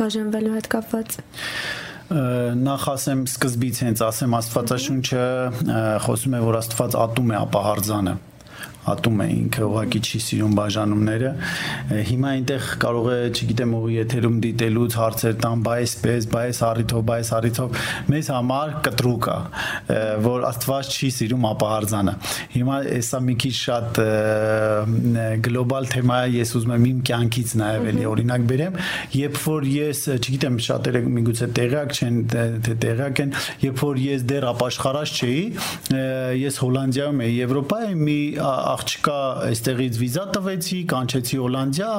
բաժանվելու հետ կապված նախ ասեմ սկզբից հենց ասեմ Աստվածաշունչը խոսում է որ Աստված ատում է ապահարձանը ատում է ինքը ուղակի չի սիրում բաժանումները հիմա այնտեղ կարող է չգիտեմ ուղի եթերում դիտելուց հարցեր տան բայ այսպես բայ այս առիթով բայ այս առիթով մեզ համար կտրուկ է որ Աստված չի սիրում ապահարձանը հիմա հեսա մի քիչ շատ գլոբալ թեմա է ես ուզում եմ իմ կյանքից նաև էլի օրինակ բերեմ երբ որ ես չգիտեմ շատերը միգուցե տեղյակ չեն թե տեղյակ են երբ որ ես դեռ ապաշխարած չէի ես Հոլանդիայում էի Եվրոպայում մի աղջկա այստեղից վիզա տվեցի, կանչեցի Հոլանդիա,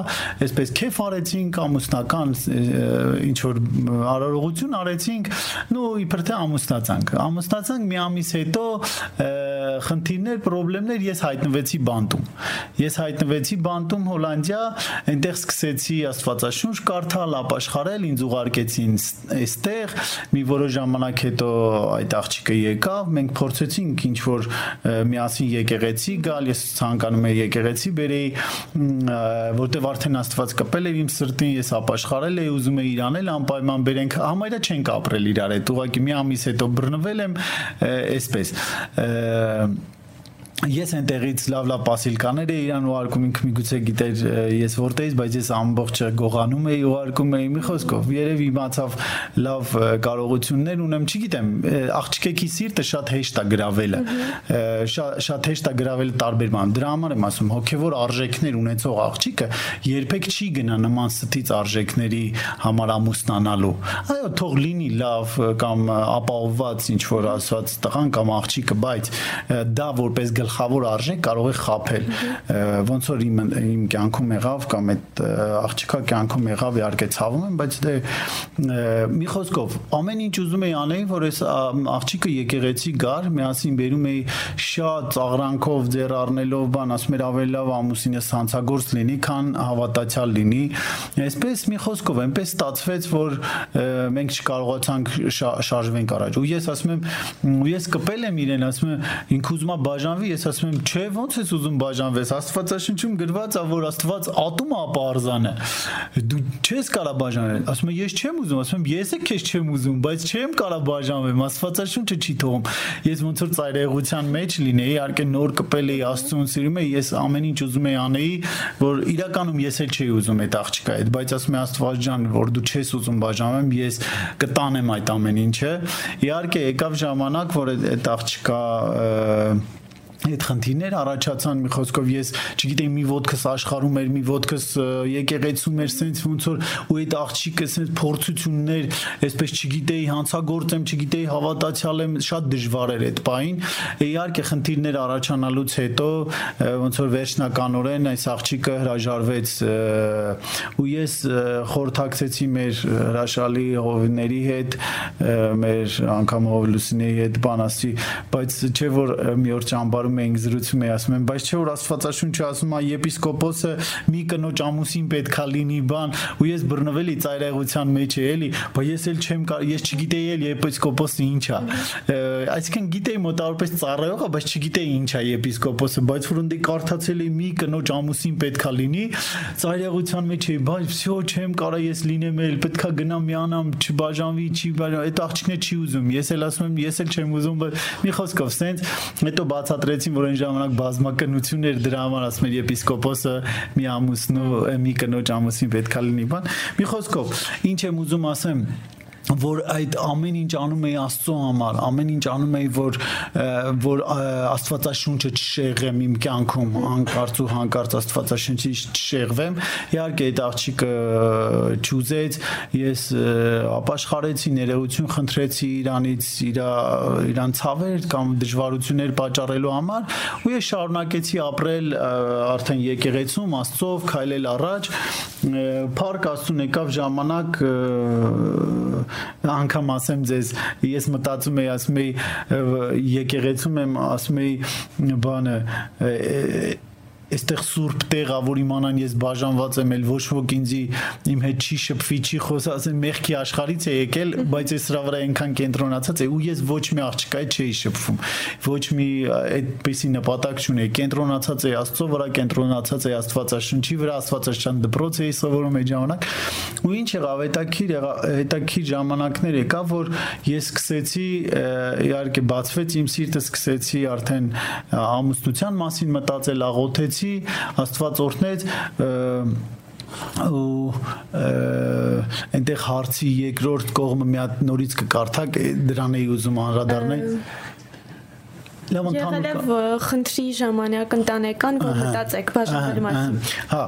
այսպես քեֆ արեցինք, ամուսնական ինչ որ արարողություն արեցինք, նու իբր թե ամուսնացանք։ Ամուսնացանք մի ամիս հետո խնդիրներ, խնդիրներ ես հայտնվեցի բանտում։ Ես հայտնվեցի բանտում Հոլանդիա, այնտեղ սկսեցի Աստվածաշունչ կարդալ, ապաշխարել, ինձ ուղարկեցին այստեղ, մի որոշ ժամանակ հետո այդ աղջիկը եկավ, մենք փորձեցինք ինչ որ միասին եկեղեցի գալ, ես ցանկանում եի եկեղեցի բերեի, որտեվ արդեն Աստված կպել էր իմ սրտին, ես ապաշխարել էի, ուզում էի իրանել անպայման բերենք, համարյա չենք ապրել իրար հետ, ուղղակի մի ամիս հետո բռնվել եմ, այսպես ես այնտեղից լավ-լավ պասիլկաներ էի իրան ուղարկում ինքը միգուցե գիտեր ես որտեղից բայց ես ամբողջը գողանում էի ուղարկում էի մի խոսքով երևի իմացավ լավ կարողություններ ունեմ չգիտեմ աղջիկեքի սիրտը շատ հեշտ է գravelը շատ հեշտ է գravelը տարբեր բան դրա համար եմ ասում հոգևոր արժեքներ ունեցող աղջիկը երբեք չի գնա նման ստից արժեքների համար ամուսնանալու այո թող լինի լավ կամ ապահովված ինչ որ ասված տղան կամ աղջիկը բայց դա որպես գլխավոր արժեք կարող է խაფել ոնց որ իմ իմ կյանքում եղավ կամ այդ աղջիկա կյանքում եղավ իհարկե ցավում եմ բայց դե մի խոսքով ամեն ինչ ուզում էի անել որ այս աղջիկը եկեղեցի գար միասին բերում էի շատ ծաղրանքով ձեռ առնելով բան ասում էր ավելի լավ ամուսինս հանցագործ լինի քան հավատացյալ լինի այսպես մի խոսքով այնպես ստացվեց որ մենք չկարողացանք շարժվենք առաջ ու ես ասում եմ ու ես կպել եմ իրեն ասում եմ ինքը ուզում է բաժանվի ես ասում եմ, չէ, ո՞նց ես ուզում բաժանվես։ Աստվածաշնչում գրված է, որ Աստված ատում է ապարզանը։ Դու չես կարա բաժանել։ Ասում եմ, ես չեմ ուզում, ասում եմ, ես էլ քեզ չեմ ուզում, բայց չեմ կարա բաժանվեմ։ Աստվածաշունչը չի թողում։ Ես ոնց որ ծայրեղության մեջ լինեի, իհարկե նոր կպել էի Աստծուն սիրում էի, ես ամեն ինչ ուզում էի անեի, որ իրականում ես էլ չէի ուզում այդ աղջկա հետ, բայց ասում եմ Աստված ջան, որ դու չես ուզում բաժանվեմ, ես կտանեմ այդ ամեն ինչը։ Իհարկե եկավ ժամանակ, որ այդ աղջկա այդ խնդիրներ առաջացան մի խոսքով ես չգիտեի մի ոդկս աշխարհում էր մի ոդկս եկեղեցում էր սենց ոնց որ ու այդ աղջիկը սենց փորձություններ այսպես չգիտեի հանցագործեմ չգիտեի հավատացյալ եմ շատ դժվար էր այդ պահին իհարկե խնդիրներ առաջանալուց հետո ոնց որ վերջնականորեն այս աղջիկը հրաժարվեց ու ես խորհրդակցեցի մեր հրաշալի հովիների հետ մեր անգամ հովլուսինեի հետ բանասի բայց չէ որ մի օր ճամբարում զրուցում էինք, զրուցում էի, ասում եմ, բայց չէ որ Աստվածաշունչը ասում է եպիսկոպոսը մի կնոջ ամուսին պետքա լինի բան, ու ես բռնվելի ծայրահեղության մեջ էի, էլի, բայց ես էլ չեմ ես չգիտեի էլ եպիսկոպոսը ինչ է։ Այսինքն գիտեի մոտավորապես ծառայողը, բայց չգիտեի ինչ է եպիսկոպոսը, բայց որ ընդի կարդացել էի մի կնոջ ամուսին պետքա լինի, ծայրահեղության մեջ էի, բայց всё չեմ կարա ես լինեմ էլ, պետքա գնամ միանամ, չբաժանվի, չի բաժան, այդ աղջիկն է չի ուզում։ Ես էլ ասում եմ, ես էլ չեմ ուզում, բայց մի խոսքով, սենց հետո բացատրեցի ասացին, որ այն ժամանակ բազմակնություն էր դրա համար ասում էր եպիսկոպոսը մի ամուսնու մի կնոջ ամուսին պետքա լինի բան։ Մի խոսքով, ինչ եմ ուզում ասեմ, որ այդ ամեն ինչ անում էի Աստծո համար, ամեն ինչ անում էի որ որ Աստվածաշունչը չշեղեմ իմ կյանքում, անկարծ ու հանկարծ Աստվածաշունչից չշեղվեմ։ Իհարկե այդ աղջիկը ճուզեց, ես ապաշխարեցի, ներողություն խնդրեցի իրանից, իր իրան ցավեր կամ դժվարություններ պատճառելու համար, ու ես շարունակեցի ապրել արդեն եկեղեցում Աստծով, քայլել առաջ։ Փառք Աստծուն եկավ ժամանակ անգամ ասեմ ձեզ ես մտածում եի ասում եի եկեղեցում եմ ասում եի բանը այստեղ սուրբ տեղ որ իմանան ես բաժանված եմ էլ ոչ ոք ինձի իմ հետ չի շփվի չի խոս ասեն մեղքի աշխարից է եկել բայց ես սրա վրա այնքան կենտրոնացած է ու ես ոչ մի աղջկայի չէի շփվում ոչ մի այդպեսի նպատակ չունեի կենտրոնացած էի աստծո վրա կենտրոնացած էի աստվածաշնչի վրա աստվածաշան դպրոց էի սովորում այդ ժամանակ ու ինչ եղավ հետաքրիր հետաքրիր ժամանակներ եկա որ ես սկսեցի իհարկե բացվեց իմ սիրտը սկսեցի արդեն ամուսնության մասին մտածել աղոթեցի գնացի աստված օրհնեց ու այնտեղ հարցի երկրորդ կողմը մի հատ նորից կկարդակ դրան էի ուզում անդրադառնալ Լավ ընդհանուր Եղել խնդրի ժամանակ ընտանեկան որ մտածեք բաժանելու մասին։ Հա,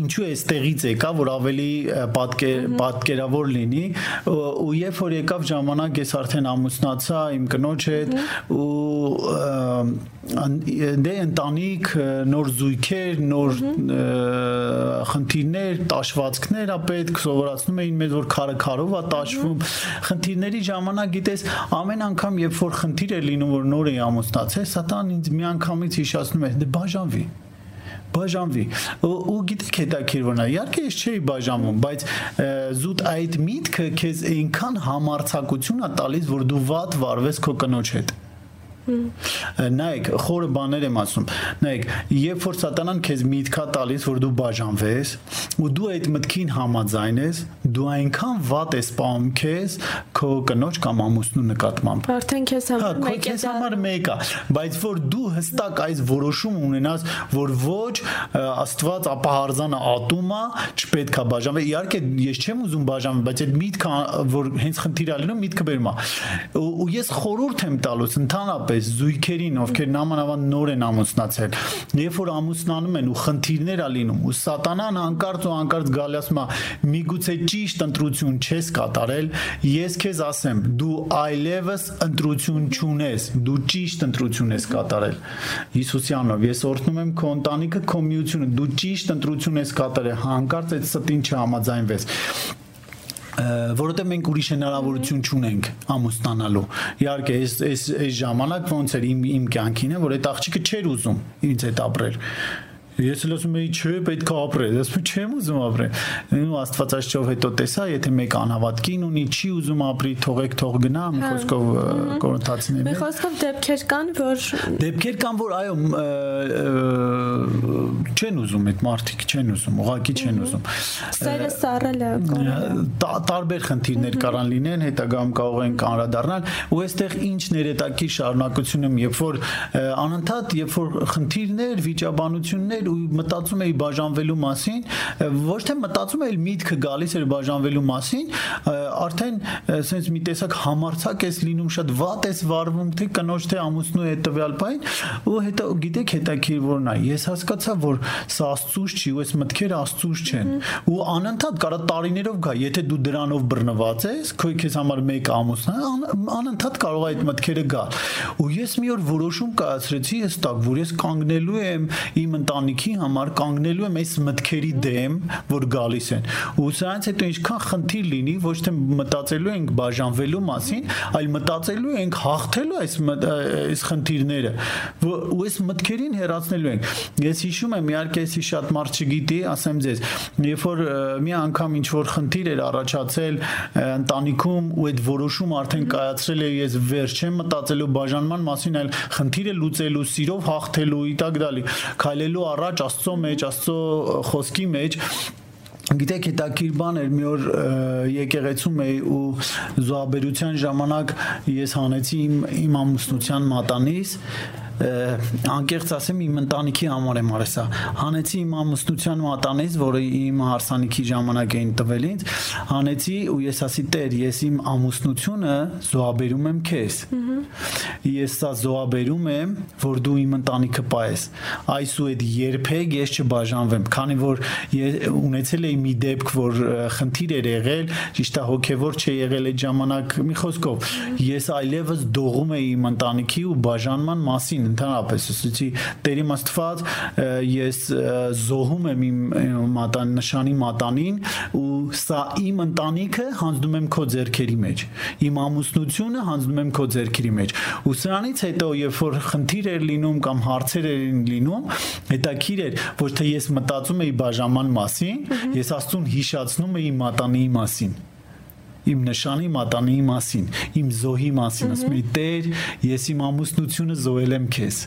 ինչու է ստեղից եկա, որ ավելի պատկեր պատկերավոր լինի ու երբ որ եկավ ժամանակ ես արդեն ամուսնացա իմ կնոջ հետ ու դե ընտանիք, նոր զույգեր, նոր խնդիրներ, տաշվածքներ ա պետք, սովորացնում էին մեզ որ քարը քարով ա տաշվում։ Խնդիրների ժամանակ գիտես ամեն անգամ երբ որ խնդիր է լինում զգում որ նոր էի ամուսնացել, սատանան ինձ միանգամից հիշացնում է՝ դե բաժանվի բաժանվի ու, գիտեք հետաքրքիրն է իհարկե ես չէի բաժանվում բայց զուտ այդ միտքը քեզ այնքան համարցակություն է տալիս որ դու վատ վարվես քո կնոջ հետ Նայեք, խորը բաներ եմ ասում։ Նայեք, երբ որ սատանան քեզ միտքա տալիս, որ դու բաժանվես, ու դու այդ մտքին համաձայն ես, դու այնքան վատ ես սպանում քեզ քո կնոջ կամ ամուսնու նկատմամբ։ Արդեն քեզ համար հա, մեկ է։ Քեզ համար մեկ է, բայց որ դու հստակ այս որոշում ունենաս, որ ոչ Աստված ապահարզանը ատում է, չպետք է բաժանվել։ Իհարկե ես չեմ ուզում բաժանվել, բայց այդ միտքը որ հենց խնդիր ալինու միտքը բերում է։ Ու ես խորհուրդ եմ տալուց ընդհանրապես այս զույգերին, ովքեր նամանավան նոր են ամուսնացել, երբ որ ամուսնանում են ու խնդիրներ ա լինում, ու սատանան անկարծ ու անկարծ գալի ասում է՝ միգուցե ճիշտ ընտրություն չես կատարել, ես քեզ ասեմ, դու այլևս ընտրություն չունես, դու ճիշտ ընտրություն ես կատարել։ Հիսուսյանով ես օրհնում եմ քո ընտանիքը, քո միությունը, դու ճիշտ ընտրություն ես կատարել, հանկարծ այդ ստին չհամաձայնվես որովհետեւ մենք ուրիշ հնարավորություն չունենք ամուսնանալու։ Իհարկե, այս այս այս ժամանակ ոնց էր իմ իմ կյանքին է, որ այդ աղջիկը չէր ուզում ինձ հետ ապրել Ես էլ ասում էի, չէ, պետք է ապրել։ Ասում (laughs) չեմ ուզում ապրել։ Ու Աստվածաշչով հետո տեսա, եթե մեկ անհավատ կին ունի, չի ուզում ապրի, թողեք թող գնա, մի հա, խոսքով կորոնտացիներ։ Մի խոսքով դեպքեր կան, որ Դեպքեր կան, որ այո, չեն ուզում այդ մարդիկ, չեն ուզում, ուղակի չեն ուզում։ Սերը սառել է տարբեր խնդիրներ կարան լինեն, հետագայում կարող են կանրադառնալ, ու այստեղ ինչ ներետակի շարունակություն եմ, երբ որ անընդհատ, երբ որ խնդիրներ, վիճաբանություններ ու մտածում էի բաժանվելու մասին, ոչ թե մտածում էի միտքը գալիս էր բաժանվելու մասին, արդեն ասենց մի տեսակ համարցակ էս լինում շատ վատ էս վարվում թե կնոջ թե ամուսնու հետ տվյալ բան ու հետո գիտեք հետաքրիր որն է ես հասկացա որ սա աստծուց չի ու այս մտքերը աստծուց չեն ու անընդհատ կարա տարիներով գա եթե դու դրանով բռնված ես քո քեզ համար մեկ ամուսն անընդհատ կարող է այդ մտքերը գալ ու ես մի օր որոշում կայացրեցի հստակ որ ես կանգնելու եմ իմ ընտանիքի ընտանիքի համար կանգնելու եմ այս մտքերի դեմ, որ գալիս են։ Ու սրանից հետո ինչքան խնդիր լինի, ոչ թե մտածելու ենք բաժանվելու մասին, այլ մտածելու ենք հաղթելու այս այս խնդիրները։ Ու այս մտքերին հեռացնելու ենք։ Ես հիշում եմ, իհարկե, էսի շատ մարդ չգիտի, ասեմ ձեզ, երբ որ մի անգամ ինչ որ խնդիր էր առաջացել ընտանիքում ու այդ որոշում արդեն կայացրել է ես վերջ չեմ մտածելու բաժանման մասին, այլ խնդիրը լուծելու, սիրով հաղթելու, իտակ դալի, քայլելու առաջ Աստծո մեջ, Աստծո խոսքի մեջ Գիտեք, հետաքրիր բան էր, մի օր եկեղեցում էի ու զոհաբերության ժամանակ ես հանեցի իմ իմ ամուսնության մատանիս անկեղծ ասեմ իմ ընտանիքի համար եմ արել սա հանեցի իմ ամուսնության մատանից որը իմ հարսանիքի ժամանակ էին տվել ինձ հանեցի ու ես ասի Տեր ես իմ ամուսնությունը զոհաբերում եմ քեզ ես սա զոհաբերում եմ որ դու իմ ընտանիքը պայես այսու այդ երբեք ես չբաժանվեմ քանի որ ունեցել էի մի դեպք որ խնդիր էր եղել ճիշտ է հոգևոր չէ եղել այդ ժամանակ մի խոսքով ես այլևս դողում էի իմ ընտանիքի ու բաժանման մասին ընդհանրապես ասեցի Տերիմ Աստված ես զոհում եմ իմ մատան նշանի մատանին ու սա իմ ընտանիքը հանձնում եմ քո ձեռքերի մեջ իմ ամուսնությունը հանձնում եմ քո ձեռքերի մեջ ու սրանից հետո երբ որ խնդիր էր լինում կամ հարցեր էր լինում հետաքրիր էր ոչ թե ես մտածում էի բաժանման մասին ես աստուն հիշացնում էի մատանի մասին իմ նշանի մատանի մասին, իմ զոհի մասին, ասում եմ Տեր, ես իմ ամուսնությունը զոհել եմ քեզ։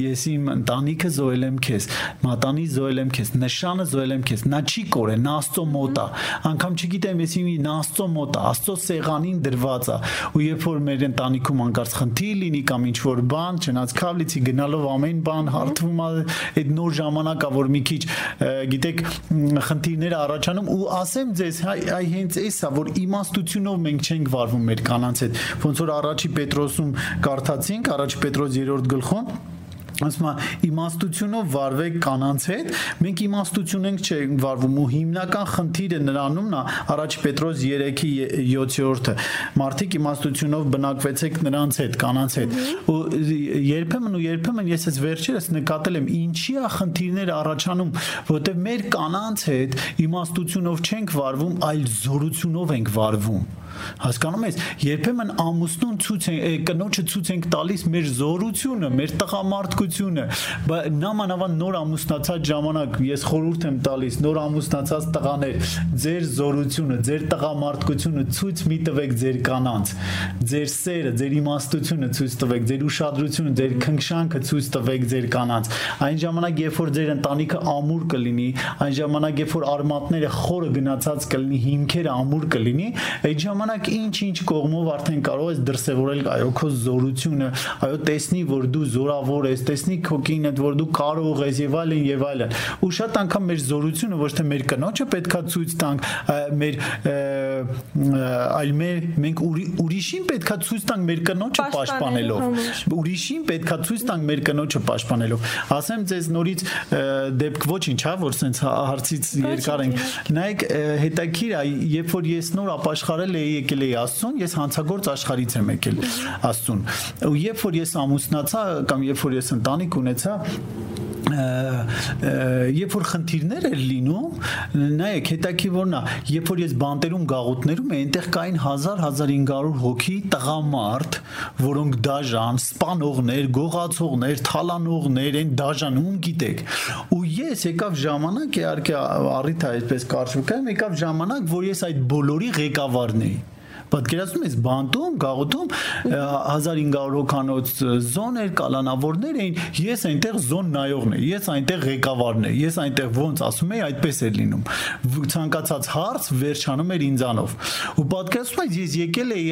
Ես իմ ընտանիքը զոհել եմ քեզ, մատանի զոհել եմ քեզ, նշանը զոհել եմ քեզ։ Նա չի կորե, նա Աստծո մոտ է։ Անկամ չգիտեմ, ես իմի նա Աստծո մոտ է, Աստծո սեղանին դրված է։ Ու երբ որ մեր ընտանիքում անկարծ խնդիր լինի կամ ինչ որ բան, չնայած քավլիցի գնալով ամեն բան հարթվում է, այդ նոր ժամանակա, որ մի քիչ գիտեք, խնդիրները առաջանում ու ասեմ ձեզ, այ հենց էսա, որ իմաստ իմաստությունով մենք չենք վարվում մեր կանանց հետ ոնց որ առաջի պետրոսում կարդացինք առաջի պետրոս 3-րդ գլխում ասում է իմաստությունով վարվեք կանանց հետ մենք իմաստություն ենք չէ վարվում ու հիմնական խնդիրը նրանումն է առաջ Պետրոս 3-ի 7-րդը մարդիկ իմաստությունով բնակվեցեք նրանց հետ կանանց հետ ու երբեմն ու երբեմն ես այս վերջերս նկատել եմ ինչի է խնդիրներ առաջանում որովհետև մեր կանանց հետ իմաստությունով չենք վարվում այլ զորությունով ենք վարվում Հասկանում ես, երբեմն ամուսնուն ցույց են կնոջը ցույց ենք տալիս մեր զորությունը, մեր տղամարդկությունը, բայց նամանավան նոր ամուսնացած ժամանակ ես խորհուրդ եմ տալիս նոր ամուսնացած տղաներ, ձեր զորությունը, ձեր տղամարդկությունը ցույց մի տվեք ձեր կանանց, ձեր սերը, ձեր իմաստությունը ցույց տվեք, ձեր ուշադրությունը, ձեր քնքշանքը ցույց տվեք ձեր կանանց։ Այն ժամանակ, երբ որ ձեր ընտանիքը ամուր կլինի, այն ժամանակ, երբ որ արմատները խորը գնացած կլինի, հիմքերը ամուր կլինի, այդ ժամանակ ինչ-ինչ կողմով արդեն կարող ես դրսևորել այո քո զորությունը, այո տեսնի, որ դու զորավոր ես, տեսնի քո կինդ, որ դու կարող ես եւ այլն եւ այլն։ Ու շատ անգամ մեր զորությունը ոչ թե մեր կնոջը պետքա ցույց տանք, մեր այլ մեր մենք ուրիշին պետքա ցույց տանք մեր կնոջը պաշտպանելով։ Ուրիշին պետքա ցույց տանք մեր կնոջը պաշտպանելով։ Ասեմ ձեզ նորից դեպք ոչինչ, հա, որ սենց հարցից երկար ենք։ Նայեք հետաքրիր է, երբ որ ես նոր ապաշխարել էի եկել էի Աստծուն, ես հանցագործ աշխարից եմ եկել Աստծուն։ Ու երբ որ ես ամուսնացա կամ երբ որ ես ընտանիք ունեցա, երբ որ խնդիրներ էր լինում, նայեք, հետաքրքիրն է, երբ որ ես բանտերում գաղութներում էի, այնտեղ կային 1000-1500 հոգի տղամարդ, որոնք դաժան, սպանողներ, գողացողներ, թալանողներ, այն դաժան ում գիտեք։ Ու ես եկավ ժամանակ, իհարկե առիթ է այսպես կարծում, եկավ ժամանակ, որ ես այդ բոլորի ղեկավարն էի Պատկերացնում ես բանտում, գաղութում 1500 հոկանոց զոներ, կալանավորներ էին, ես այնտեղ զոն նայողն եմ, ես այնտեղ ղեկավարն եմ, ես այնտեղ ոնց ասում եի, այդպես էր լինում։ Ցանկացած հարց վերջանում էր ինձանով։ Ու պատկերացնում ես ես եկել էի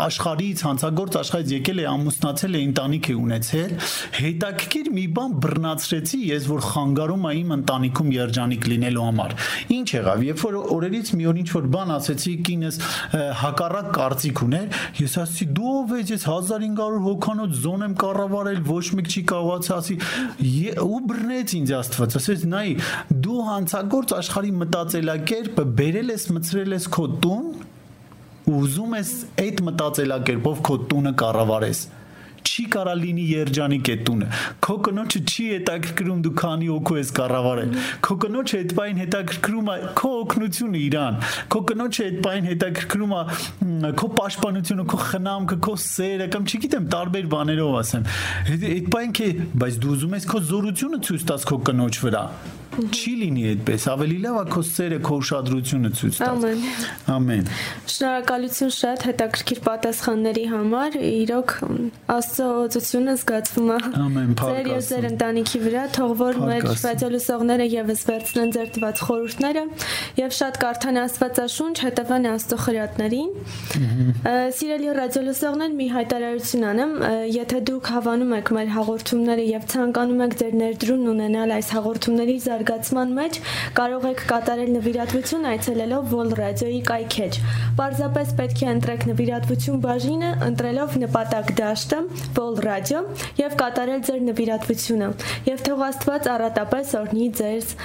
աշխարհից, հանցագործ աշխարհից եկել էի ամուսնացել էի ընտանիք է ունեցել, հետաքրքիր մի բան բռնացրեցի ես, որ խանգարում է իմ ընտանիքում երջանիկ լինելու համար։ Ինչ եղավ, երբ որ օրերից մի օր ինչ որ բան ասեցի կինս հակառակ կարծիք ուներ, ես ասացի դու ով ես, ես 1500 հոկանոց զոն եմ կառավարել, ոչ մեկ չի կարողացա ասի ու բռնեց ինձ Աստված, ասես նայ դու հանցագործ աշխարհի մտածելակերպը բերել ես մցրել ես քո տուն ու ուզում ես այդ մտածելակերպով քո տունը կառավարես չի կարա լինի երջանիկ այդ տունը։ Քո կնոջը չի հետաքրքրում դու քանի օքու ես կառավարել։ Քո կնոջը այդ բային հետաքրքրում է քո օգնությունը իրան։ Քո կնոջը այդ բային հետաքրքրում է քո պաշտպանությունը, քո խնամքը, քո սերը կամ չգիտեմ տարբեր բաներով ասեմ։ Այդ բային քե, բայց դու ուզում ես քո զորությունը ցույց տաս քո կնոջ վրա չի լինի այդպես ավելի լավ է քո սերը քո ուշադրությունը ցույց տաս ամեն ամեն շնորհակալություն շատ հետաքրքիր պատասխանների համար իրոք աստծո օծությունը զգացվում է ամեն ձեր եւ ձեր ընտանիքի վրա թող որ մեր ռադիոլուսողները եւս վերցնեն ձեր տված խորհուրդները եւ շատ կարդան աստվածաշունչ հետևան աստծո խրատներին սիրելի ռադիոլուսողներ մի հայտարարություն անեմ եթե դուք հավանում եք մեր հաղորդումները եւ ցանկանում եք ձեր ներդրումն ունենալ այս հաղորդումների զարգ զարգացման մեջ կարող եք կատարել նվիրատվություն այցելելով Vol Radio-ի կայքեջ։ Պարզապես պետք է ընտրեք նվիրատվություն բաժինը, ընտրելով նպատակ դաշտը Vol Radio եւ կատարել ձեր նվիրատվությունը։ Եվ թող Աստված առատապես օրհնի ձեզ